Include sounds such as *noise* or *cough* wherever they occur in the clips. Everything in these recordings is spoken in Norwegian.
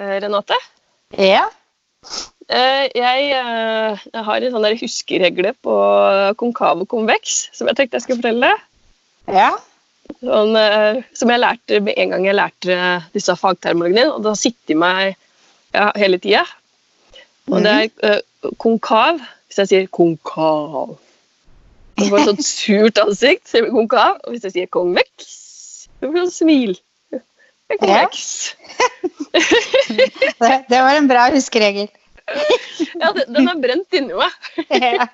eh, Renate. Ja. Eh, Jeg, eh, jeg har en sånn der huskeregle på konkav og konveks som jeg tenkte jeg skulle fortelle. Ja. Sånn, som jeg lærte med en gang jeg lærte disse fagtermologene, og det har sittet i meg ja, hele tida. Og det er eh, konkav hvis jeg sier konkav. Så får jeg sånt *laughs* surt ansikt, jeg konkav. Og hvis jeg sier konveks, så får jeg sånn smil. Er konveks. *laughs* Det, det var en bra huskeregel. Ja, den er brent inni meg. *laughs* Ja.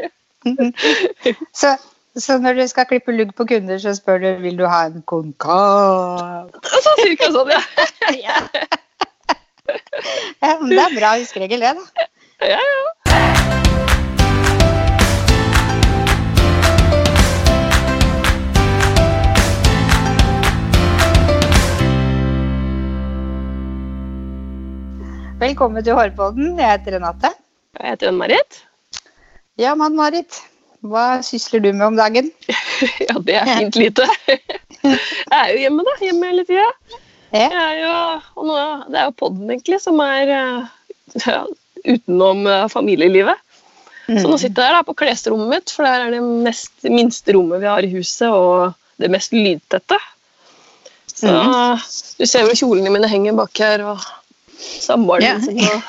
Så, så når du skal klippe lugg på kunder, så spør du vil du ha en konkav. Så cirka sånn, ja. *laughs* Ja. Ja, men det er en bra huskeregel, det, da. ja, ja. Velkommen til Hårpodden. Jeg heter Renate. Jeg heter Ann-Marit. Ja, mann Marit. Hva sysler du med om dagen? *laughs* Ja, det er fint lite. *laughs* Jeg er jo hjemme, da. Hjemme hele tida. Ja. Er jo, nå, det er jo podden, egentlig, som er eh, ja, utenom familielivet. familielivet. Så nå sitter jeg da på klesrommet mitt, for der er det mest, minste rommet vi har i huset, og det mest lydtette. Så du ser hvor kjolene mine henger bak her, og samboeren Ja. min som og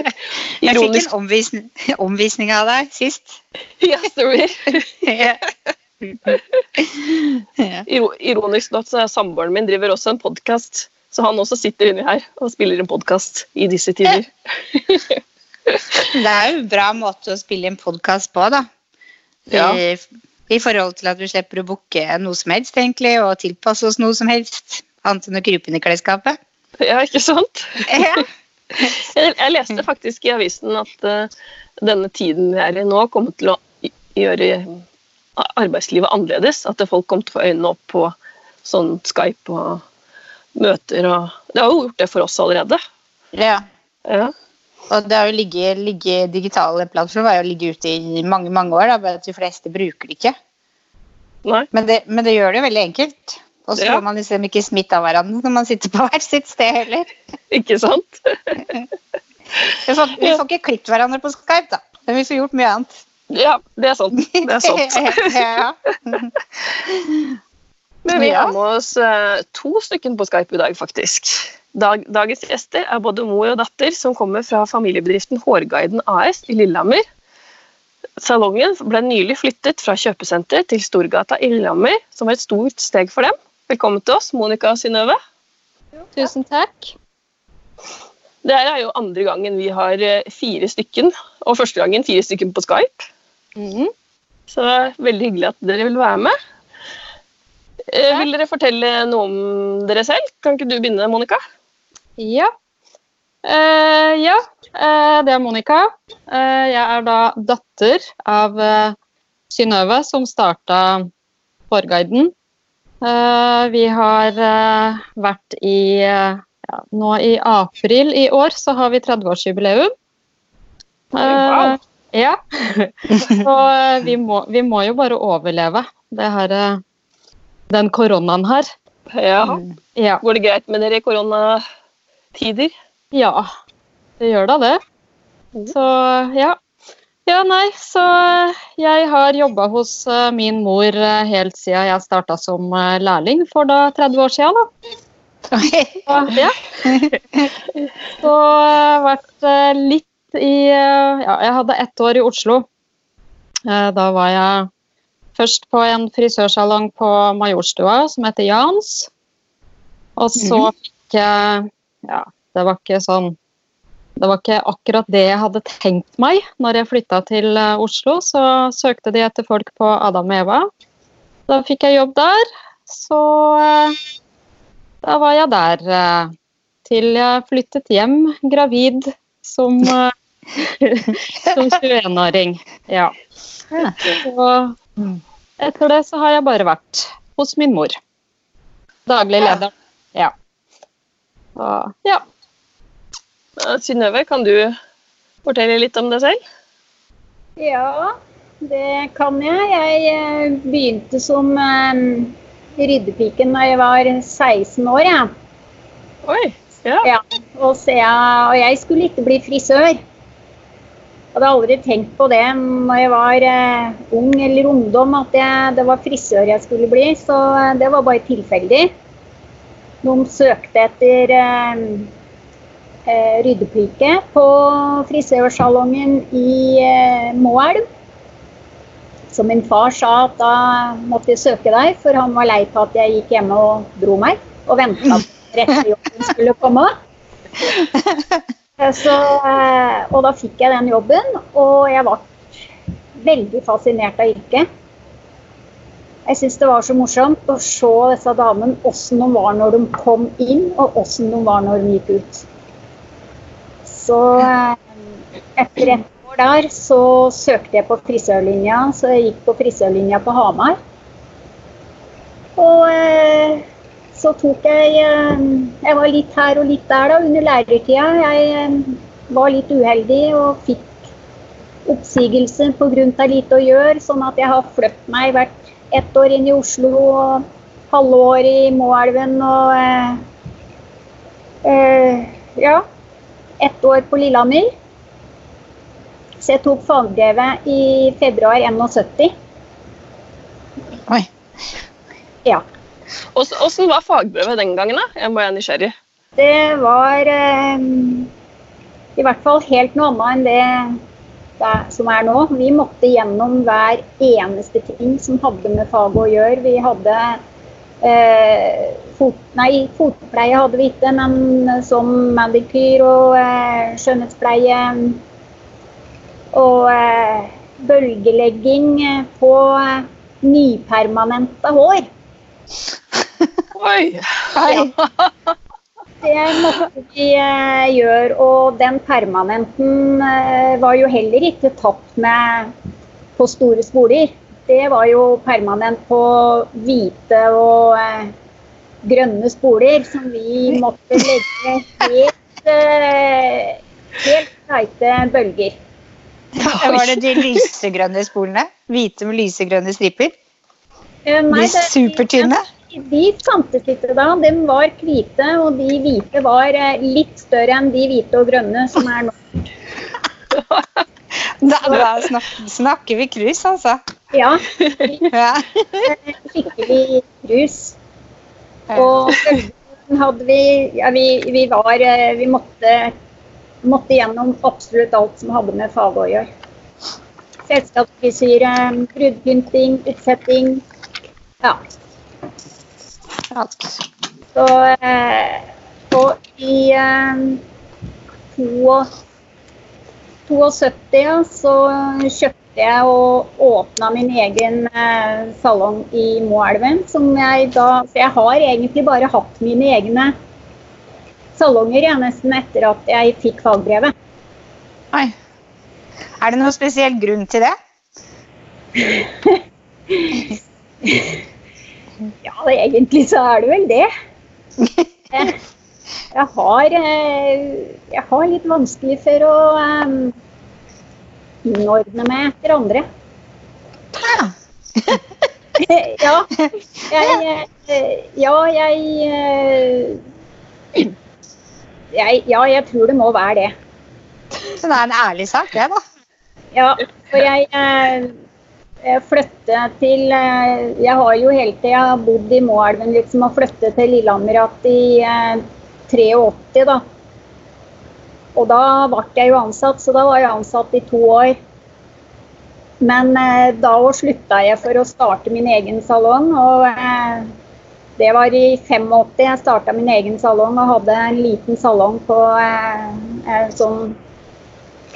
*laughs* Jeg fikk en omvisning, omvisning av deg sist. *laughs* Ja, stemmer. *laughs* Ja. Ja. Iro- Ironisk nok så er samboeren min driver også en podkast, så han også sitter inni her og spiller en podkast i disse tider. Det er jo en bra måte å spille en podkast på, da. Ja. I, I forhold til at du slipper å booke noe som helst, egentlig, og tilpasse oss noe som helst. Annet enn å krype inn i klesskapet. *laughs* Ja, ikke sant? *laughs* Jeg, leste faktisk i avisen at eh, denne tiden vi er i nå, kommer til å gjøre arbeidslivet annerledes. At folk kommer til å få øynene opp på sånn Skype og møter og Det har jo gjort det for oss allerede. ja. Ja. Og det har jo ligget, ligget digitale plattformer har jo ligget ute i mange mange år, da, bare at de fleste bruker det ikke. Nei. Men det, men det gjør det jo veldig enkelt. Og så Ja. får man liksom ikke smitte av hverandre når man sitter på *laughs* hvert sitt sted heller. Ikke sant? *laughs* Vi får, vi får ikke klippet hverandre på Skype, da. Men vi får gjort mye annet. Ja, det er sant. Det er *laughs* sant. ja. Men vi har med oss eh, to stykken på Skype i dag, faktisk. Dag, dagens gjester er både mor og datter som kommer fra familiebedriften Hårguiden AS i Lillehammer. Salongen ble nylig flyttet fra kjøpesenteret til Storgata i Lillehammer, som var et stort steg for dem. Velkommen til oss, Monica og Synnøve. Tusen takk. Det her er jo andre gangen vi har eh, fire stykken, og første gangen fire stykken på Skype. Mhm. Så det er veldig hyggelig at dere vil være med. Eh, Ja. Vil dere fortelle noe om dere selv? Kan ikke du begynne, Monica? Ja. Uh, ja, uh, det er Monica. Uh, jeg er da datter av uh, Synnøve, som starta Hårguiden. Eh, vi har eh, vært i eh, ja, Nå i april i år så har vi 30-årsjubileum. Oi, wow. ja. *laughs* Så vi må, vi må jo bare overleve det her, den koronaen her. Ja. Ja. Går det greit med dere i koronatider? Ja, det gjør da det. Mhm. Så ja. Ja, nei, så jeg har jobba hos eh, min mor eh, helt siden jeg starta som eh, lærling for da 30 år siden. Da. Så, ja. Så vært eh, litt i eh, Ja, jeg hadde ett år i Oslo. Eh, Da var jeg først på en frisørsalong på Majorstua som heter Jans. Og så fikk jeg Ja, det var ikke sånn det var ikke akkurat det jeg hadde tenkt meg når jeg flytta til eh, Oslo. Så søkte de etter folk på Adam og Eva. Da fikk jeg jobb der. Så eh, da var jeg der eh, til jeg flyttet hjem gravid som, *laughs* som 21-åring. Ja. Ja. Så etter det så har jeg bare vært hos min mor. Daglig leder. Ja. Så, ja. Eh, Synnøve, kan du fortelle litt om deg selv? Ja, det kan jeg. Jeg eh, begynte som ryddepiken ryddepike da jeg var 16 år. Ja. Oi. Ja. Ja, og, jeg, og jeg skulle ikke bli frisør. Jeg hadde aldri tenkt på det når jeg var eh, ung eller ungdom, at jeg, det var frisør jeg skulle bli. Så eh, det var bare tilfeldig. De søkte etter eh, ryddepike på frisørsalongen i eh, Moelv. Så min far sa at da måtte jeg søke deg, for han var lei på at jeg gikk hjemme og dro meg. Og venta på at rette jobben skulle komme. *laughs* Så, eh, og da fikk jeg den jobben, og jeg ble veldig fascinert av yrket. Jeg syns det var så morsomt å se disse damene, åssen de var når de kom inn, og åssen de var når de gikk ut. Så eh, etter et år der så søkte jeg på frisørlinja, så jeg gikk på frisørlinja på Hamar. Og eh, så tok jeg eh, Jeg var litt her og litt der da, under lærertida. Jeg var litt uheldig og fikk oppsigelse pga. lite å gjøre, sånn at jeg har flyttet meg hvert ett år inn i Oslo og halve år i Moelven og eh, eh, ja, ett år på Lillehammer. Så jeg tok fagbrevet i februar 71. Oi. Ja. Ås- Åssen var fagbrevet den gangen? da? Jeg må være nysgjerrig. Det var eh, i hvert fall helt noe annet enn det, det som er nå. Vi måtte gjennom hver eneste ting som hadde med faget å gjøre. Vi hadde eh, fot, Nei, fotpleie hadde vi ikke, men som manikyr og eh, skjønnhetspleie og eh, bølgelegging på eh, nypermanente hår. *laughs* Oi! Ja. *laughs* Det måtte vi eh, gjøre, og den permanenten eh, var jo heller ikke tatt med på store spoler. Det var jo permanent på hvite og eh, grønne spoler som vi *laughs* måtte legge helt, eh, helt teite bølger. Var det de lysegrønne spolene? Hvite med lysegrønne striper? Eh, nei, De det- supertynne? De fantes ikke da. De var hvite, og de hvite var eh, litt større enn de hvite og grønne som er nå. *laughs* Da, da snakker, snakker vi krus, altså. Ja, skikkelig *laughs* krus. Og hadde vi Ja, vi, vi var eh, Vi måtte, måtte gjennom absolutt alt som hadde med faget å gjøre. Selskapsfrisyre, bruddpynting, oppsetting. Ja. Alt. Så eh, Og i eh, 72, 72 ja, så kjøpte jeg og åpna min egen eh, salong i Moelven. Som jeg da Så jeg har egentlig bare hatt mine egne salonger jeg, nesten etter at jeg fikk fagbrevet. Oi. Er det noen spesiell grunn til det? *laughs* Ja, egentlig så er det vel det. Jeg, *laughs* jeg har, eh, jeg har litt vanskelig for å eh, innordne meg etter andre. Ja. *laughs* Ja, jeg, eh, ja, jeg, eh, jeg Ja, jeg tror det må være det. Så det er en ærlig sak, det, da. Ja, for jeg, eh, jeg flyttet til Jeg har jo hele tida bodd i Moelven liksom, og flyttet til Lillehammer igjen i eh, 83, da. Og da ble jeg jo ansatt, så da var jeg ansatt i to år. Men eh, da slutta jeg for å starte min egen salong. Og eh, det var i 85 jeg starta min egen salong og hadde en liten salong på eh, en sånn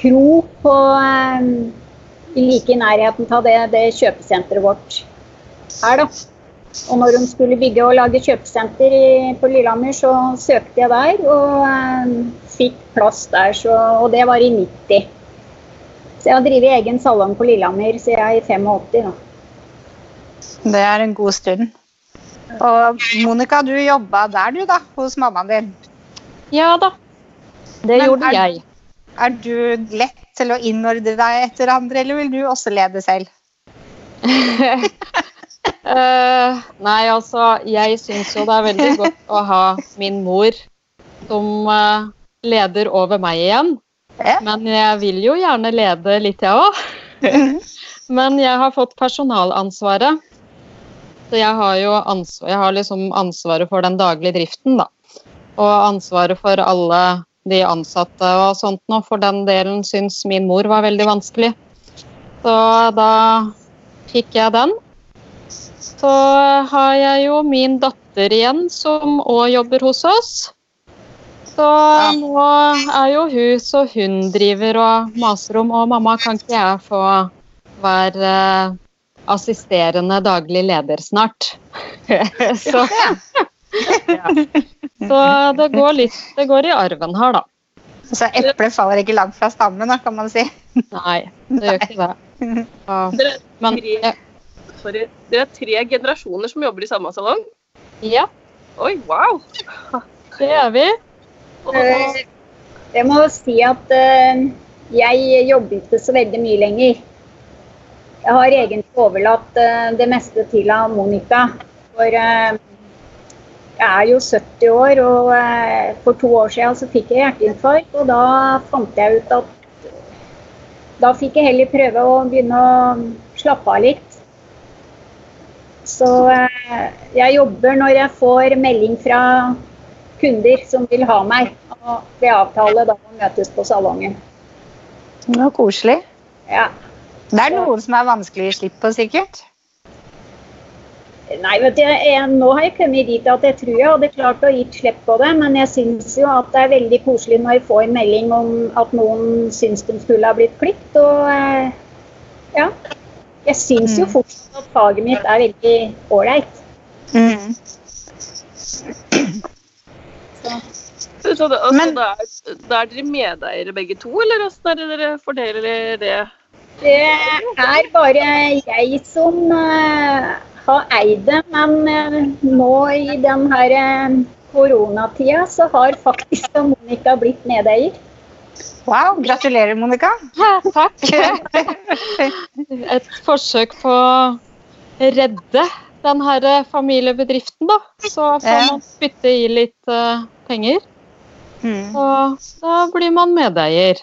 kro på eh, like i nærheten av det, det kjøpesenteret vårt her, da. Og når de skulle bygge og lage kjøpesenter i, på Lillehammer, så søkte jeg der og eh, fikk plass der. Så, og det var i 90. Så jeg har drevet egen salong på Lillehammer siden jeg er i 85. Da. Det er en god stund. Og Monica, du jobba der, du, da, hos mammaen din. Ja da. Det Men gjorde er- jeg. Er du lett til å innordne deg etter andre, eller vil du også lede selv? *laughs* Eh, nei, altså, jeg syns jo det er veldig *laughs* godt å ha min mor som uh, leder over meg igjen. Ja. Men jeg vil jo gjerne lede litt, jeg òg. *laughs* Men jeg har fått personalansvaret. Så jeg har jo ansvar, jeg har liksom ansvaret for den daglige driften, da. Og ansvaret for alle de ansatte og sånt noe. for den delen syns min mor var veldig vanskelig. Så da fikk jeg den. Så har jeg jo min datter igjen som òg jobber hos oss. Så nå er jo hun så hun driver og maser om Og mamma, kan ikke jeg få være eh, assisterende daglig leder snart? *laughs* så, ja. *laughs* så det går litt Det går i arven her, da. Så eplet faller ikke langt fra stammen, da, kan man si. Nei, det gjør ikke det. Ja. Men tre, sorry, dere er tre generasjoner som jobber i samme salong? ja, Oi, wow! det gjør vi. Eh, Jeg må si at eh, jeg jobber ikke så veldig mye lenger. Jeg har egentlig overlatt eh, det meste til av Monica. For jeg er jo 70 år, og for to år siden så fikk jeg hjerteinfarkt. Og da fant jeg ut at da fikk jeg heller prøve å begynne å slappe av litt. Så eh, jeg jobber når jeg får melding fra kunder som vil ha meg. Og vi avtaler da å møtes på salongen. Var koselig. Ja. Det er noen som er vanskelig å slippe på, sikkert. Nei, vet du, jeg, Nå har jeg kommet dit at jeg tror jeg hadde klart å gitt slipp på det, men jeg syns jo at det er veldig koselig når jeg får en melding om at noen syns de skulle ha blitt klippet. Og eh, ja. Jeg syns jo Mm. fortsatt at faget mitt er veldig ålreit. Mm. så det, altså, Men- da, er, da er dere medeiere begge to, eller hvordan er det dere fordeler det? Det er bare jeg som uh, har eid det, men uh, nå i den her eh, koronatida så har faktisk Monica blitt medeier. Wow, gratulerer, Monica. Takk. Et forsøk på å redde den her familiebedriften, da. Så får man spytte i litt uh, penger, Mm. og da blir man medeier.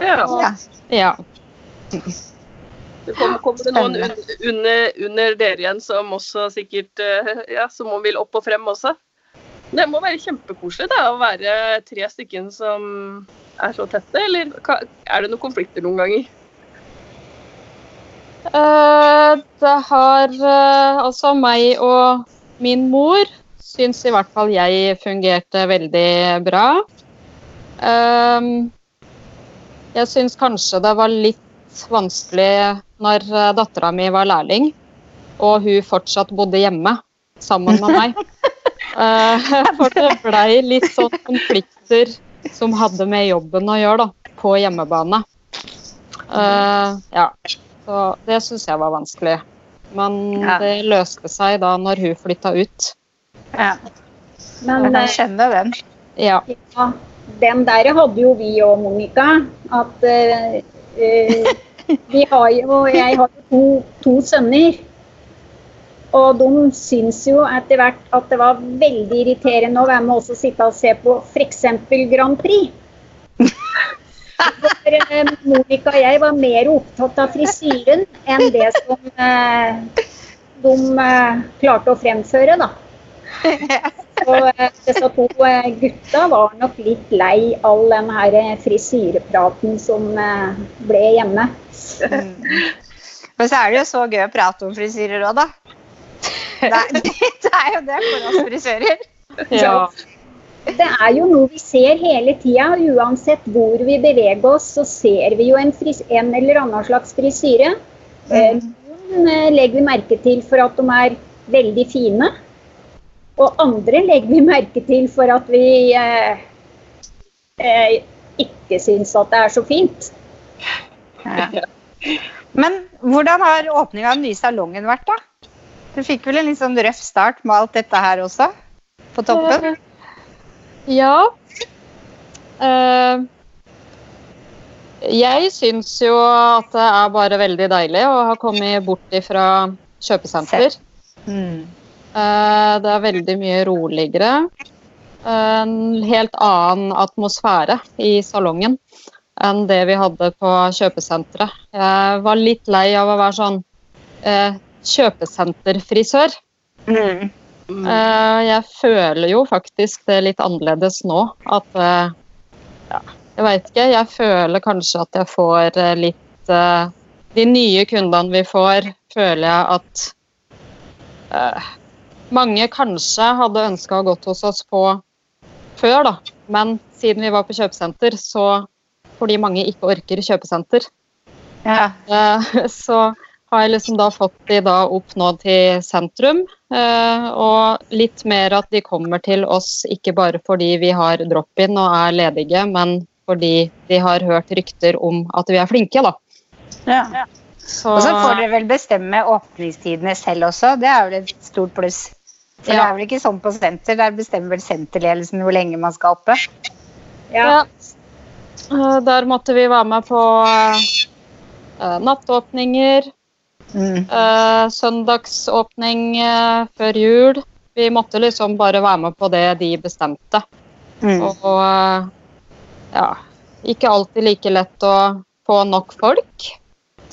Ja. Ja. Det kommer, kommer det noen under, under dere igjen som også sikkert eh, ja, som vil opp og frem også? Det må være kjempekoselig da, å være tre stykker som er så tette, eller er det noen konflikter noen ganger? Eh, det har eh, altså meg og min mor syns i hvert fall jeg fungerte veldig bra. Ehm, jeg syns kanskje det var litt vanskelig når dattera mi var lærling, og hun fortsatt bodde hjemme sammen med meg. *laughs* Eh, *laughs* for det blei litt sånn konflikter som hadde med jobben å gjøre, da, på hjemmebane. Uh, ja. Så det syns jeg var vanskelig. Men Ja. det løste seg da når hun flytta ut. Ja. Men Jeg eh, den. Ja. ja, den der hadde jo vi òg, Monica. At uh, eh, *laughs* vi har jo Jeg har jo to, to sønner. Og de syns jo etter hvert at det var veldig irriterende å være med oss og sitte og se på f.eks. Grand Prix. For, eh, Monica og jeg var mer opptatt av frisyren enn det som eh, de eh, klarte å fremføre, da. Så eh, disse to eh, gutta var nok litt lei all den her frisyrepraten som eh, ble hjemme. Mm. Men så er det jo så gøy å prate om frisyrer òg, da. *laughs* Det er, det er jo det for oss frisører. ja. Det er jo noe vi ser hele tida. Uansett hvor vi beveger oss, så ser vi jo en, fris en eller annen slags frisyre. Eh, Noen eh, legger vi merke til for at de er veldig fine. Og andre legger vi merke til for at vi eh, eh, ikke syns at det er så fint. Ja. Men hvordan har åpninga av den nye salongen vært, da? Du fikk vel en litt sånn røff start med alt dette her også? På toppen? Ja. Uh, jeg syns jo at det er bare veldig deilig å ha kommet bort fra kjøpesenter. Mm. Eh, det er veldig mye roligere. en helt annen atmosfære i salongen enn det vi hadde på kjøpesenteret. Jeg var litt lei av å være sånn eh, kjøpesenterfrisør. Mm. Eh, jeg føler jo faktisk det litt annerledes nå. At eh, ja, Jeg veit ikke. Jeg føler kanskje at jeg får eh, litt De nye kundene vi får, føler jeg at uh, mange kanskje hadde ønska å gått hos oss på før, da. Men siden vi var på kjøpesenter, så fordi mange ikke orker kjøpesenter, Ja. Uh, *laughs* så har jeg liksom da fått de da opp nå til sentrum. eh, Og litt mer at de kommer til oss ikke bare fordi vi har drop-in og er ledige, men fordi de har hørt rykter om at vi er flinke, da. Ja. Så, Og så får dere vel bestemme åpningstidene selv også. Det er vel et stort pluss. For det er vel ikke sånn på senter. Der bestemmer vel senterledelsen hvor lenge man skal oppe. ja. ja. Der måtte vi være med på eh, nattåpninger, Mm. Eh, søndagsåpning uh, før jul. Vi måtte liksom bare være med på det de bestemte. Mm. Og eh, ja, ikke alltid like lett å få nok folk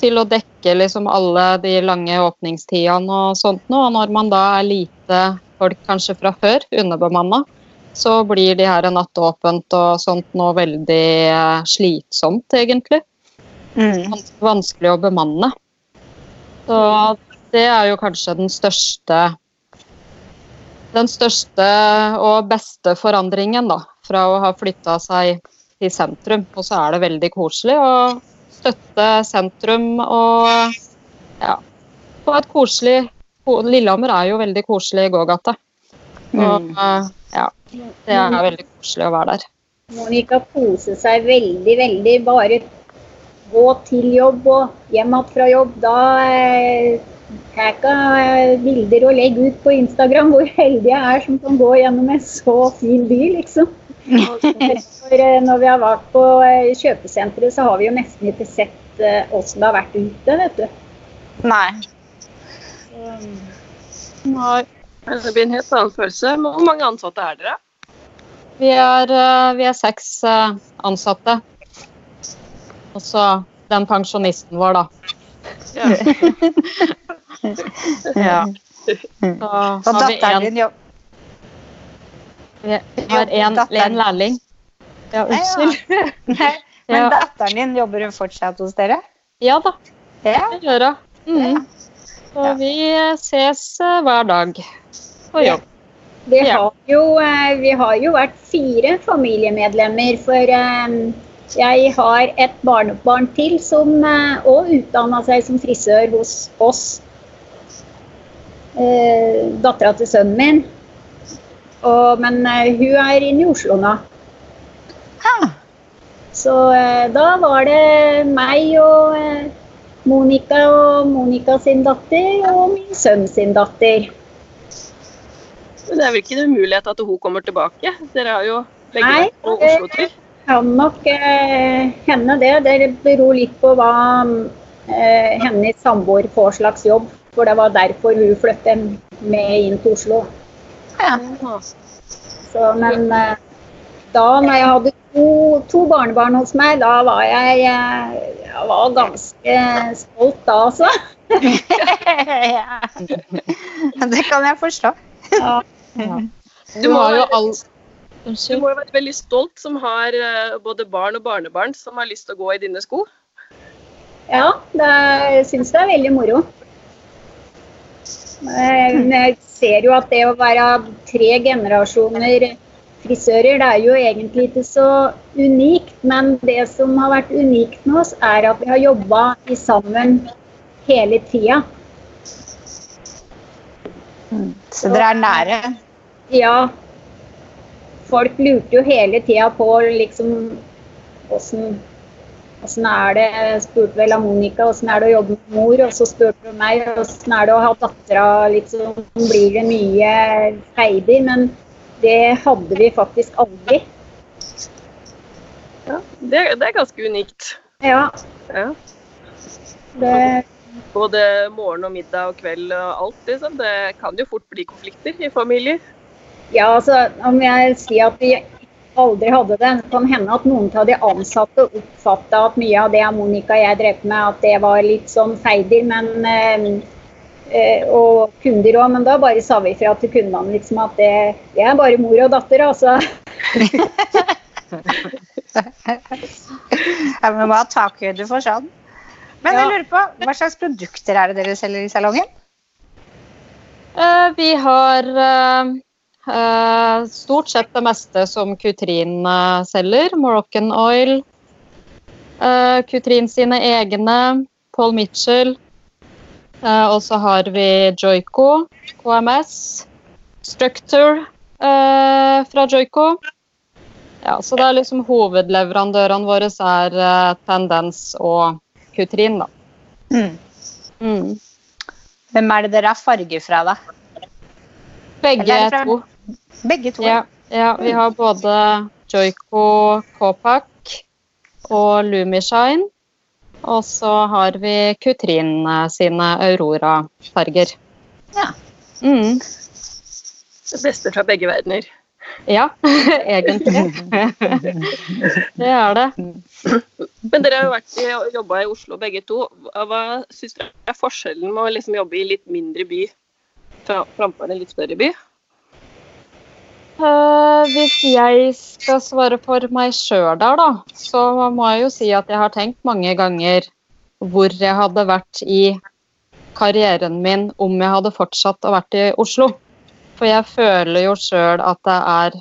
til å dekke liksom alle de lange åpningstidene og sånt noe. Og når man da er lite folk kanskje fra før, underbemanna, så blir de her nattåpent og sånt noe veldig slitsomt, egentlig Mm. vanskelig å bemanne. Så det er jo kanskje den største den største og beste forandringen da, fra å ha flytta seg til sentrum. Og så er det veldig koselig å støtte sentrum og ja, få et koselig Lillehammer er jo veldig koselig gågate. Og Mm. eh, ja, det er veldig koselig å være der. Monica koser seg veldig, veldig. Bare gå til jobb og hjem igjen fra jobb. Da eh, tar jeg bilder og legger ut på Instagram hvor heldig jeg er som kan gå gjennom en så fin by, liksom. *laughs* For eh, når vi har vært på eh, kjøpesenteret, så har vi jo nesten ikke sett eh, åssen det har vært ute, vet du. Nei. Nei. Det blir en helt annen følelse. Hvor mange ansatte er dere? Vi er, eh, vi er seks eh, ansatte. Og så den pensjonisten vår, da. Ja. *laughs* Ja. Så har vi en, vi har en, en lærling. Ja, unnskyld. *laughs* Nei, Men datteren din, jobber hun fortsatt hos dere? Ja da, det gjør hun. Mm. Så vi ses eh, hver dag på jobb. Vi har, jo, eh, vi har jo vært fire familiemedlemmer, for eh, jeg har et barnebarn til som òg utdanna seg som frisør hos oss. Eh, Dattera til sønnen min. Og, men eh, hun er inne i Oslo nå. Ha. Så eh, da var det meg og eh, Monica og Monica sin datter og min sønn sin datter. Men det er vel ikke noen mulighet at hun kommer tilbake? Dere har jo begge vært på Oslo-tur. Kan nok eh, hende det. Det beror litt på hva eh, hennes samboer får slags jobb. For det var derfor hun flyttet med inn til Oslo. Ja. Så, men eh, da når jeg hadde to, to barnebarn hos meg, da var jeg, eh, jeg var ganske stolt da, altså. *laughs* ja. Det kan jeg forstå. Ja. Du har jo all Du må jo være veldig stolt som har eh, både barn og barnebarn som har lyst til å gå i dine sko. Ja, det, jeg syns det er veldig moro. Men Jeg ser jo at det å være tre generasjoner frisører, det er jo egentlig ikke så unikt. Men det som har vært unikt med oss, er at vi har jobba sammen hele tida. Så dere er nære? Ja. Folk lurte jo hele tida på liksom åssen Åssen er det, spurte vel av Monica, åssen er det å jobbe med mor? Og så spurte hun meg åssen er det å ha dattera, liksom, blir det mye Heidi? Men det hadde vi faktisk aldri. Ja, det, det er ganske unikt. Ja, Ja. det, Både morgen og middag og kveld og alt. Liksom. Det kan jo fort bli konflikter i familier. Ja, altså om jeg sier at vi aldri hadde det, det kan hende at noen av de ansatte oppfatta at mye av det Monica og jeg drev med, at det var litt sånn feider. Men, eh, og kunder òg, men da bare sa vi fra til kundene liksom at det, det er bare mor og datter, altså. *laughs* ja, men hva takhøyde for sånn. Men jeg lurer på, hva slags produkter er det dere selger i salongen? Uh, vi har stort sett det meste som Kutrin selger. Moroccan oil. Kutrin sine egne. Paul Mitchell. og så har vi Joico, KMS. Structure fra Joico. Ja, så det er liksom hovedleverandørene våre er Tendens og Kutrin, da. Mm. Mm. Hvem er det dere har farge fra, da? Begge to. Begge to? Ja, ja, vi har både Joico Copac og Lumishine. Og så har vi Kutrin sine Aurora-farger. Ja. Mm. Det beste fra begge verdener. Ja, *laughs* egentlig. *laughs* det er det. Men dere har jo jobba i Oslo begge to. Hva syns dere er forskjellen med å liksom jobbe i litt mindre by framfor en litt større by? Uh, hvis jeg skal svare for meg sjøl der, da, så må jeg jo si at jeg har tenkt mange ganger hvor jeg hadde vært i karrieren min om jeg hadde fortsatt å vært i Oslo. For jeg føler jo sjøl at det er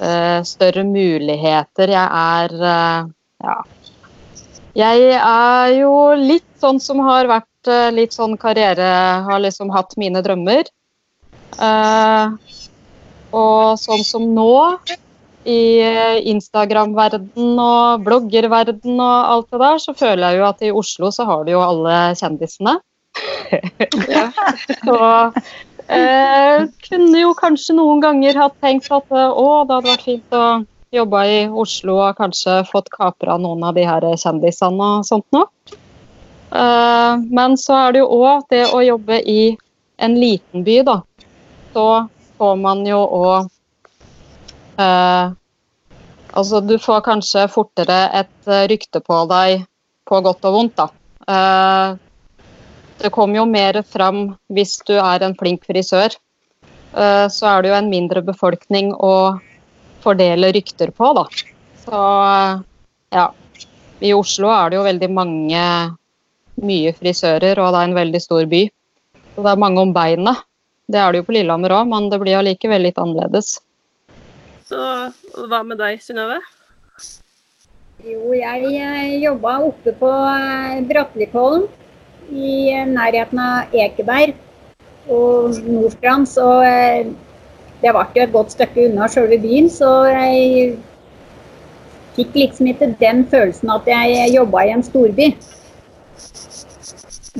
uh, større muligheter. Jeg er uh, ja. Jeg er jo litt sånn som har vært uh, litt sånn karriere Har liksom hatt mine drømmer. Og sånn som nå, i Instagram-verden og bloggerverden og alt det der, så føler jeg jo at i Oslo så har du jo alle kjendisene. *laughs* ja. *laughs* Så Eh, kunne jo kanskje noen ganger hatt tenkt at eh, å, det hadde vært fint å jobbe i Oslo og kanskje fått kapra noen av de her kjendisene og sånt noe. Eh, men så er det jo òg det å jobbe i en liten by, da. Så får man jo òg eh, Altså, du får kanskje fortere et rykte på deg på godt og vondt, da. Eh, det kommer jo mer fram hvis du er en flink frisør. Eh, så er det jo en mindre befolkning å fordele rykter på, da. Så ja. I Oslo er det jo veldig mange mye frisører, og det er en veldig stor by. Så det er mange om beinet. Det er det jo på Lillehammer òg, men det blir allikevel litt annerledes. Så hva med deg, Synnøve? Jo, jeg jobba oppe på eh, Brattelikollen i nærheten av Ekeberg og Nordstrand. Så eh, det ble jo et godt stykke unna sjølve byen, så jeg fikk liksom ikke den følelsen at jeg jobba i en storby.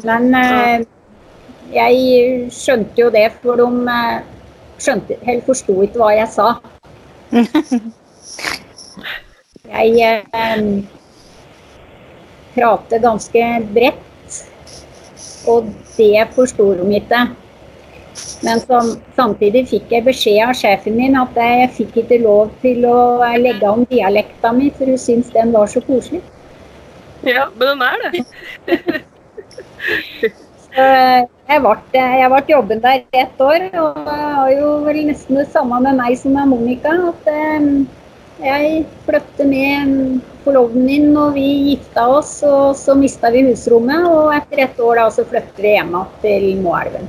Men eh, jeg skjønte jo det, for de eh, skjønte, helt forsto ikke hva jeg sa. *laughs* Jeg eh, prater ganske bredt og det forsto de ikke. Men som, samtidig fikk jeg beskjed av sjefen min at jeg fikk ikke lov til å legge om dialekta mi, for hun syntes den var så koselig. Ja, men den er det. *laughs* så jeg ble, ble jobben der ett år, og har jo vel nesten det samme med meg som med Monica. at eh, jeg flyttet med forloveden min og vi gifta oss, og så mista vi husrommet. Og etter ett år da så flyttet vi hjem til Moelven.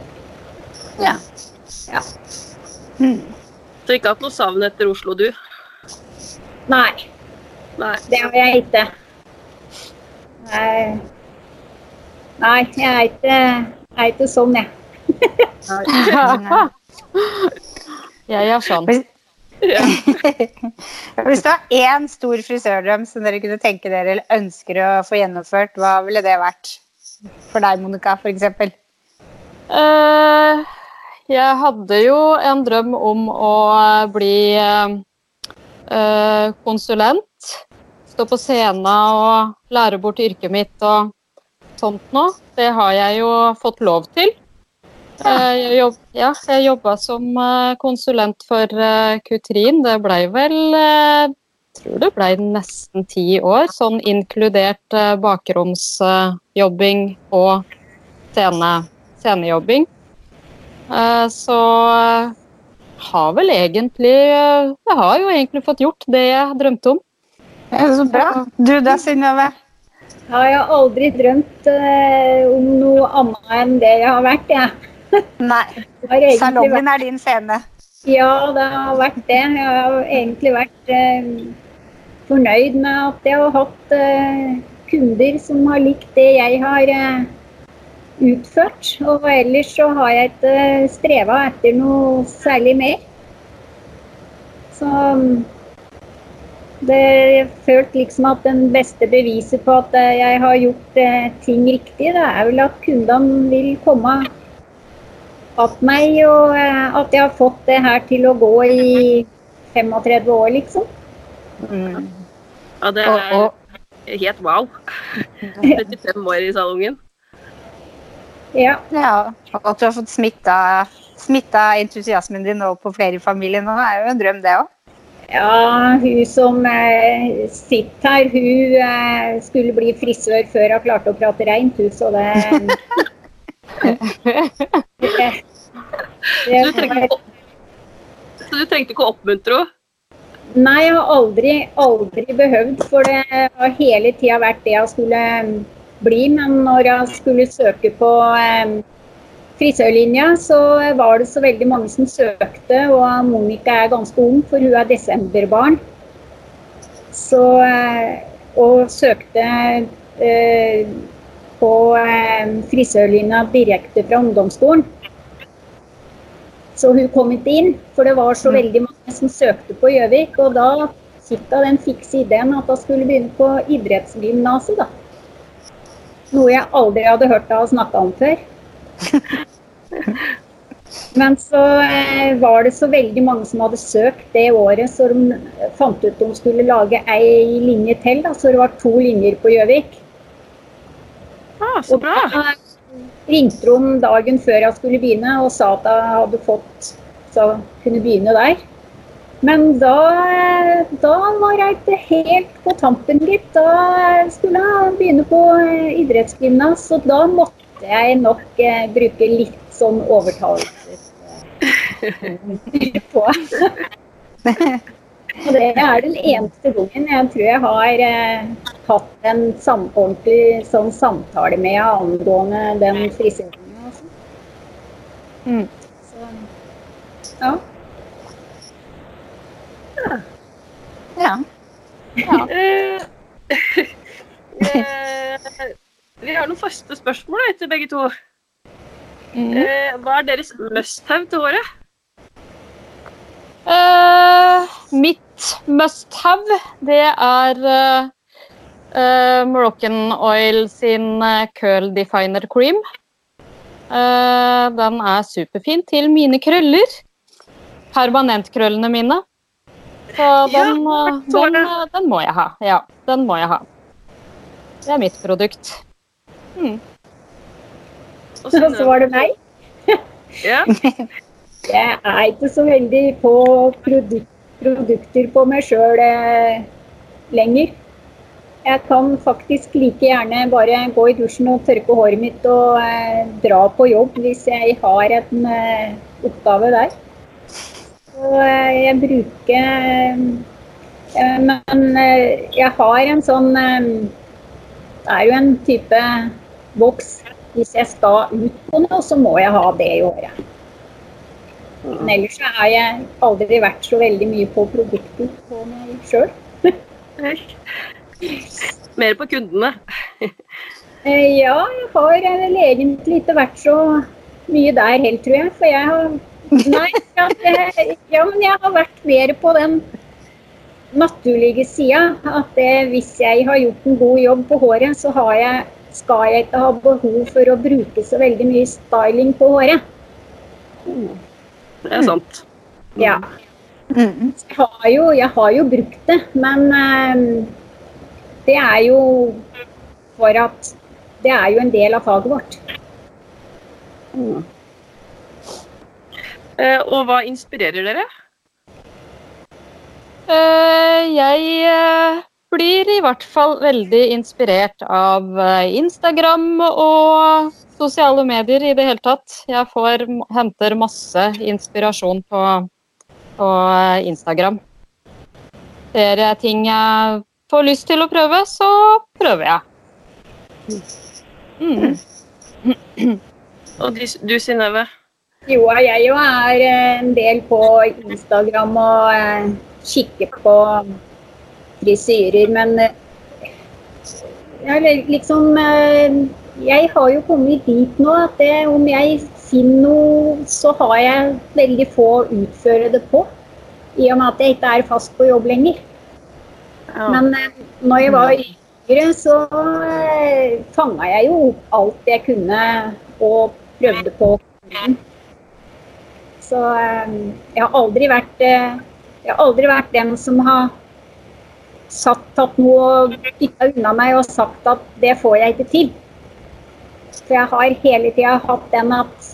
Ja. ja. Mm. Så ikke hatt noe savn etter Oslo, du? Nei. Nei. Det har jeg ikke. Nei, Nei jeg er ikke, jeg er ikke sånn, jeg. er sånn. Ja. Hvis det var én stor frisørdrøm som dere kunne tenke dere eller ønsker å få gjennomført, hva ville det vært for deg, Monica, f.eks.? Uh, eh, jeg hadde jo en drøm om å bli uh, konsulent. Stå på scenen og lære bort yrket mitt og sånt noe. Det har jeg jo fått lov til. Ja. Jeg, jobb, ja, jeg jobba som eh, konsulent for eh, Kutrin. Det blei vel jeg tror det blei nesten ti år, sånn inkludert eh, bakromsjobbing og scene, scenejobbing. Eh, Så eh, har vel egentlig eh, Jeg har jo egentlig fått gjort det jeg drømte om. Ja, Så bra. Du da, Synnøve? Ja, jeg har aldri drømt eh, om noe annet enn det jeg har vært, jeg. Nei. *laughs* Jeg vært- Salongen er din scene. Ja, det har vært det. Jeg har egentlig vært eh, fornøyd med at jeg har hatt eh, kunder som har likt det jeg har eh, utført. Og ellers så har jeg ikke streva etter noe særlig mer. Så det jeg følte liksom at den beste beviset på at jeg har gjort eh, ting riktig, det er vel at kundene vil komme at meg, og eh, at jeg har fått det her til å gå i 35 år, liksom. Mm. Ja, det er og, helt wow. 35 år i salongen. Ja. ja, og at du har fått smitta, smitta entusiasmen din over på flere i familien det er jo en drøm, det òg. Ja, hun som eh, sitter her, hun eh, skulle bli frisør før hun klarte å prate reint, hun, så det det, *laughs* Så du trengte så du trengte ikke å oppmuntre henne? Nei, jeg har aldri, aldri behøvd, for det har hele tida vært det jeg skulle eh, bli. Men når jeg skulle søke på eh, frisørlinja, så var det så veldig mange som søkte. Og Monica er ganske ung, for hun er desemberbarn. Så eh, Og søkte eh, på eh, frisørlinja direkte fra ungdomsskolen. Så hun kom ikke inn, for det var så veldig mange som søkte på Gjøvik. Og da fikk hun den fikse ideen at hun skulle begynne på idrettsgymnaset, da. Noe jeg aldri hadde hørt henne snakke om før. *laughs* Men så eh, var det så veldig mange som hadde søkt det året, så de fant ut de skulle lage ei linje til. Da, så det var to linjer på Gjøvik. Ah, så bra. Og da ringte de dagen før jeg skulle begynne og sa at jeg hadde fått så kunne begynne der. Men da, da var jeg helt på tampen, gitt. Da skulle jeg begynne på eh, idrettsgymnas, og da måtte jeg nok eh, bruke litt sånn overtalelse på. *laughs* Og det er den eneste gangen jeg tror jeg har eh, hatt en sam ordentlig sånn samtale med henne angående den friseringen. Altså. Mm. Så, ja. Ja. ja. *laughs* eh, *laughs* vi har noen faste spørsmål til begge to. Eh, hva er deres must-have til håret? Eh, mitt must-have, det er eh, eh, Moroccan Oil sin eh, Curl Definer Cream. Eh, den er superfin til mine krøller. Permanentkrøllene mine. Så Ja, den, eh, den, eh, den må jeg ha. Ja, den må jeg ha. Det er mitt produkt. Og Og *laughs* så var det meg. *laughs* Ja. *laughs* Jeg er ikke så veldig på produk produkter på meg sjøl eh, lenger. Jeg kan faktisk like gjerne bare gå i dusjen og tørke håret mitt og eh, dra på jobb hvis jeg har en eh, oppgave der. Så eh, jeg bruker eh, Men eh, jeg har en sånn Det er jo en type boks. Hvis jeg skal ut på noe, så må jeg ha det i året. Men ellers så har jeg aldri vært så veldig mye på produkter på meg sjøl. Mer på kundene. Eh, Ja, jeg har vel egentlig ikke vært så mye der helt, tror jeg. For jeg har Nei, ja, det, ja men jeg har vært mer på den naturlige sida. At det, hvis jeg har gjort en god jobb på håret, så har jeg, skal jeg ikke ha behov for å bruke så veldig mye styling på håret. Det er sant. Ja. Mm. Jeg har jo, jeg har jo brukt det, men eh, det er jo for at det er jo en del av faget vårt. Eh, og hva inspirerer dere? Eh, jeg eh, blir i hvert fall veldig inspirert av eh, Instagram og sosiale medier i det hele tatt. Jeg får, henter masse inspirasjon på, på eh, Instagram. Ser jeg ting jeg får lyst til å prøve, så prøver jeg. Mm. Og du, du Synnøve? Jo, jeg jo er en del på Instagram og eh, kikker på frisyrer, men eh, jeg liksom eh, Jeg har jo kommet dit nå at det, om jeg finner noe, så har jeg veldig få å utføre det på. I og med at jeg ikke er fast på jobb lenger. Ja. Men eh, når jeg var yngre, så eh, fanga jeg jo opp alt jeg kunne og prøvde på. Så eh, jeg har aldri vært eh, Jeg har aldri vært den som har satt tatt noe og dytta unna meg og sagt at det får jeg ikke til. For jeg har hele tida hatt den at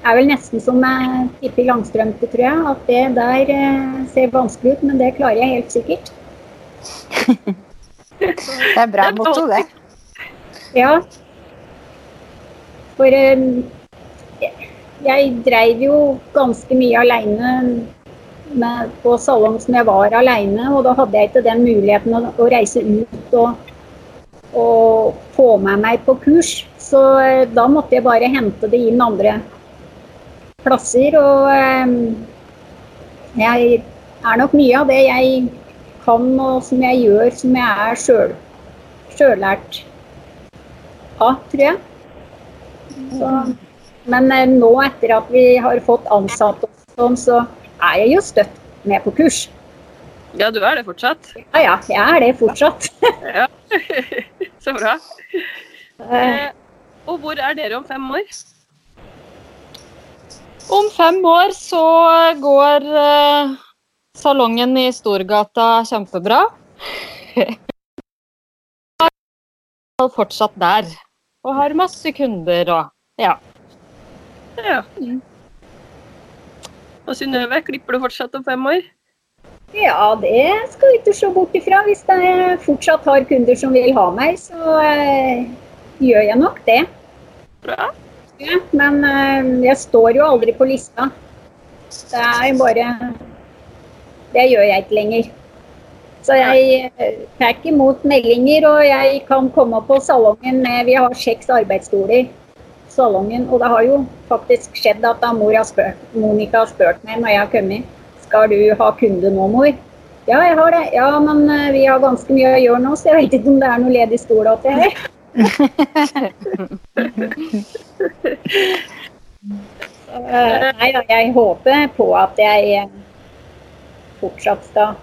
det er vel nesten som med Pippi Langstrømpe, tror jeg. At det der eh, ser vanskelig ut, men det klarer jeg helt sikkert. *laughs* Det er bra motto, det. Ja. For eh, jeg dreiv jo ganske mye aleine på salong som jeg var aleine, og da hadde jeg ikke den muligheten å, å reise ut og, og få med meg på kurs. Så eh, da måtte jeg bare hente det inn andre plasser. Og eh, jeg er nok mye av det jeg kan og som jeg gjør, som jeg er sjøl sjøllært av, tror jeg. Så, men eh, nå etter at vi har fått ansatte og sånn, så er jeg jo støtt med på kurs. Ja, du er det fortsatt? Ja ja, jeg er det fortsatt. *laughs* Ja. *laughs* Så bra. Eh, Eh, og hvor er dere om fem år? Om fem år så går eh, salongen i Storgata kjempebra. *laughs* Jeg er fortsatt der og har masse kunder og ja. Ja. Og Synnøve, klipper du fortsatt om fem år? ja, det skal vi ikke se bort ifra. Hvis jeg fortsatt har kunder som vil ha meg, så eh, gjør jeg nok det. Bra. Ja, men eh, jeg står jo aldri på lista. Det er bare Det gjør jeg ikke lenger. Så jeg eh, tar imot meldinger, og jeg kan komme på salongen med Vi har seks arbeidsstoler. Salongen, og det har jo faktisk skjedd at da mor har spurt, Monica har spurt meg når jeg har kommet Skal du ha kunde nå, mor? Ja, jeg har det. Ja, men eh, vi har ganske mye å gjøre nå, så jeg vet ikke om det er noe ledig stol til her. *laughs* Eh, Nei jeg håper på at jeg eh, fortsatt skal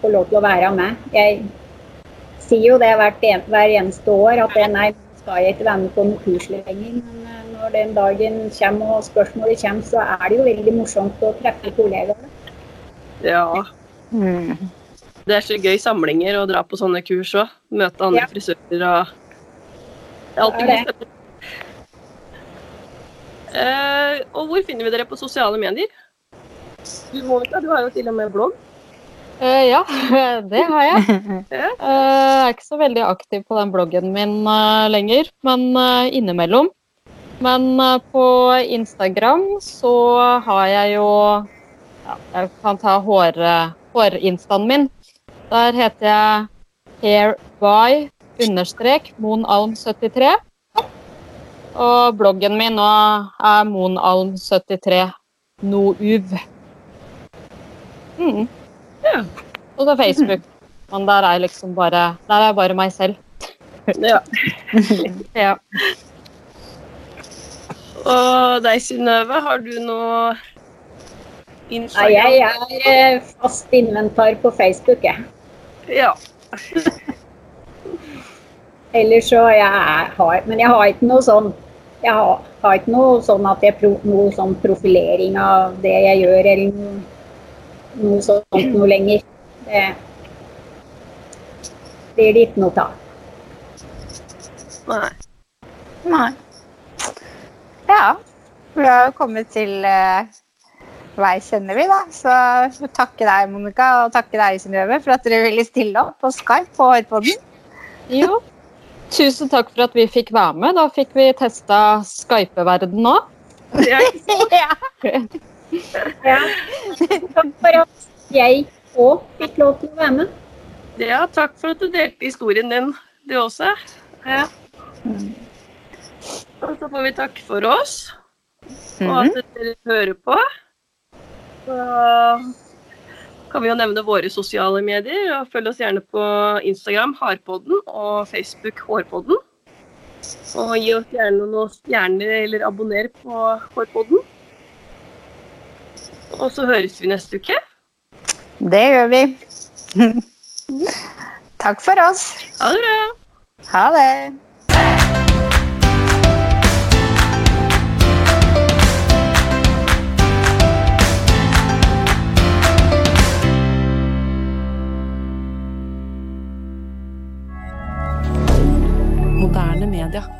få lov til å være med. Jeg sier jo det hvert en, hver eneste år at det, nei, skal jeg ikke være med på noen kurs lenger. Men eh, når den dagen kommer og spørsmålet kommer, så er det jo veldig morsomt å treffe kollegaer. Ja. Mm. Det er så gøy samlinger å dra på sånne kurs òg. Møte andre Ja. frisører og Det er alltid god. Eh, og hvor finner vi dere på sosiale medier? Du, Monica, du har jo til og med blogg. Eh, ja, *laughs* det har jeg. *laughs* Eh, Jeg er ikke så veldig aktiv på den bloggen min uh, lenger, men innimellom. Men på Instagram så har jeg jo ja, Jeg kan ta hår, hårinstaen min. Der heter jeg hairby understrek monalm73. Og bloggen min nå er monalm73 nouv. Mm. Ja. Og så Facebook. Men der er jeg liksom bare Der er jeg bare meg selv. ja. *laughs* Ja. Og deg, Synnøve, har du noe Nei, jeg er eh, fast inventar på Facebook, jeg. Ja. *laughs* Ellers så jeg har Men jeg har ikke noe sånn Jeg har, har ikke noe sånn at jeg pro, noe sånn profilering av det jeg gjør, eller noe, noe sånt noe lenger. Det blir det ikke noe av. Nei. Nei. Ja. Vi har kommet til uh, vei kjenner vi, da. Så takke deg, Monica, og takke deg, Synnøve, for at dere ville stille opp på Skype på Hårpodden. Jo. Tusen takk for at vi fikk være med. Da fikk vi testa Skype-verden òg. *laughs* Ja. *laughs* ja. Takk for at jeg òg fikk lov til å være med. Ja, takk for at du delte historien din, du også. Ja. Og så får vi takke for oss, og at dere hører på. Så kan vi jo nevne våre sosiale medier. og Følg oss gjerne på Instagram Harpodden og Facebook Hårpodden. Og gi oss gjerne noen stjerner eller abonner på Hårpodden. Og så høres vi neste uke. Det gjør vi. *laughs* Takk for oss. Ha det bra. Ha det. Moderne media.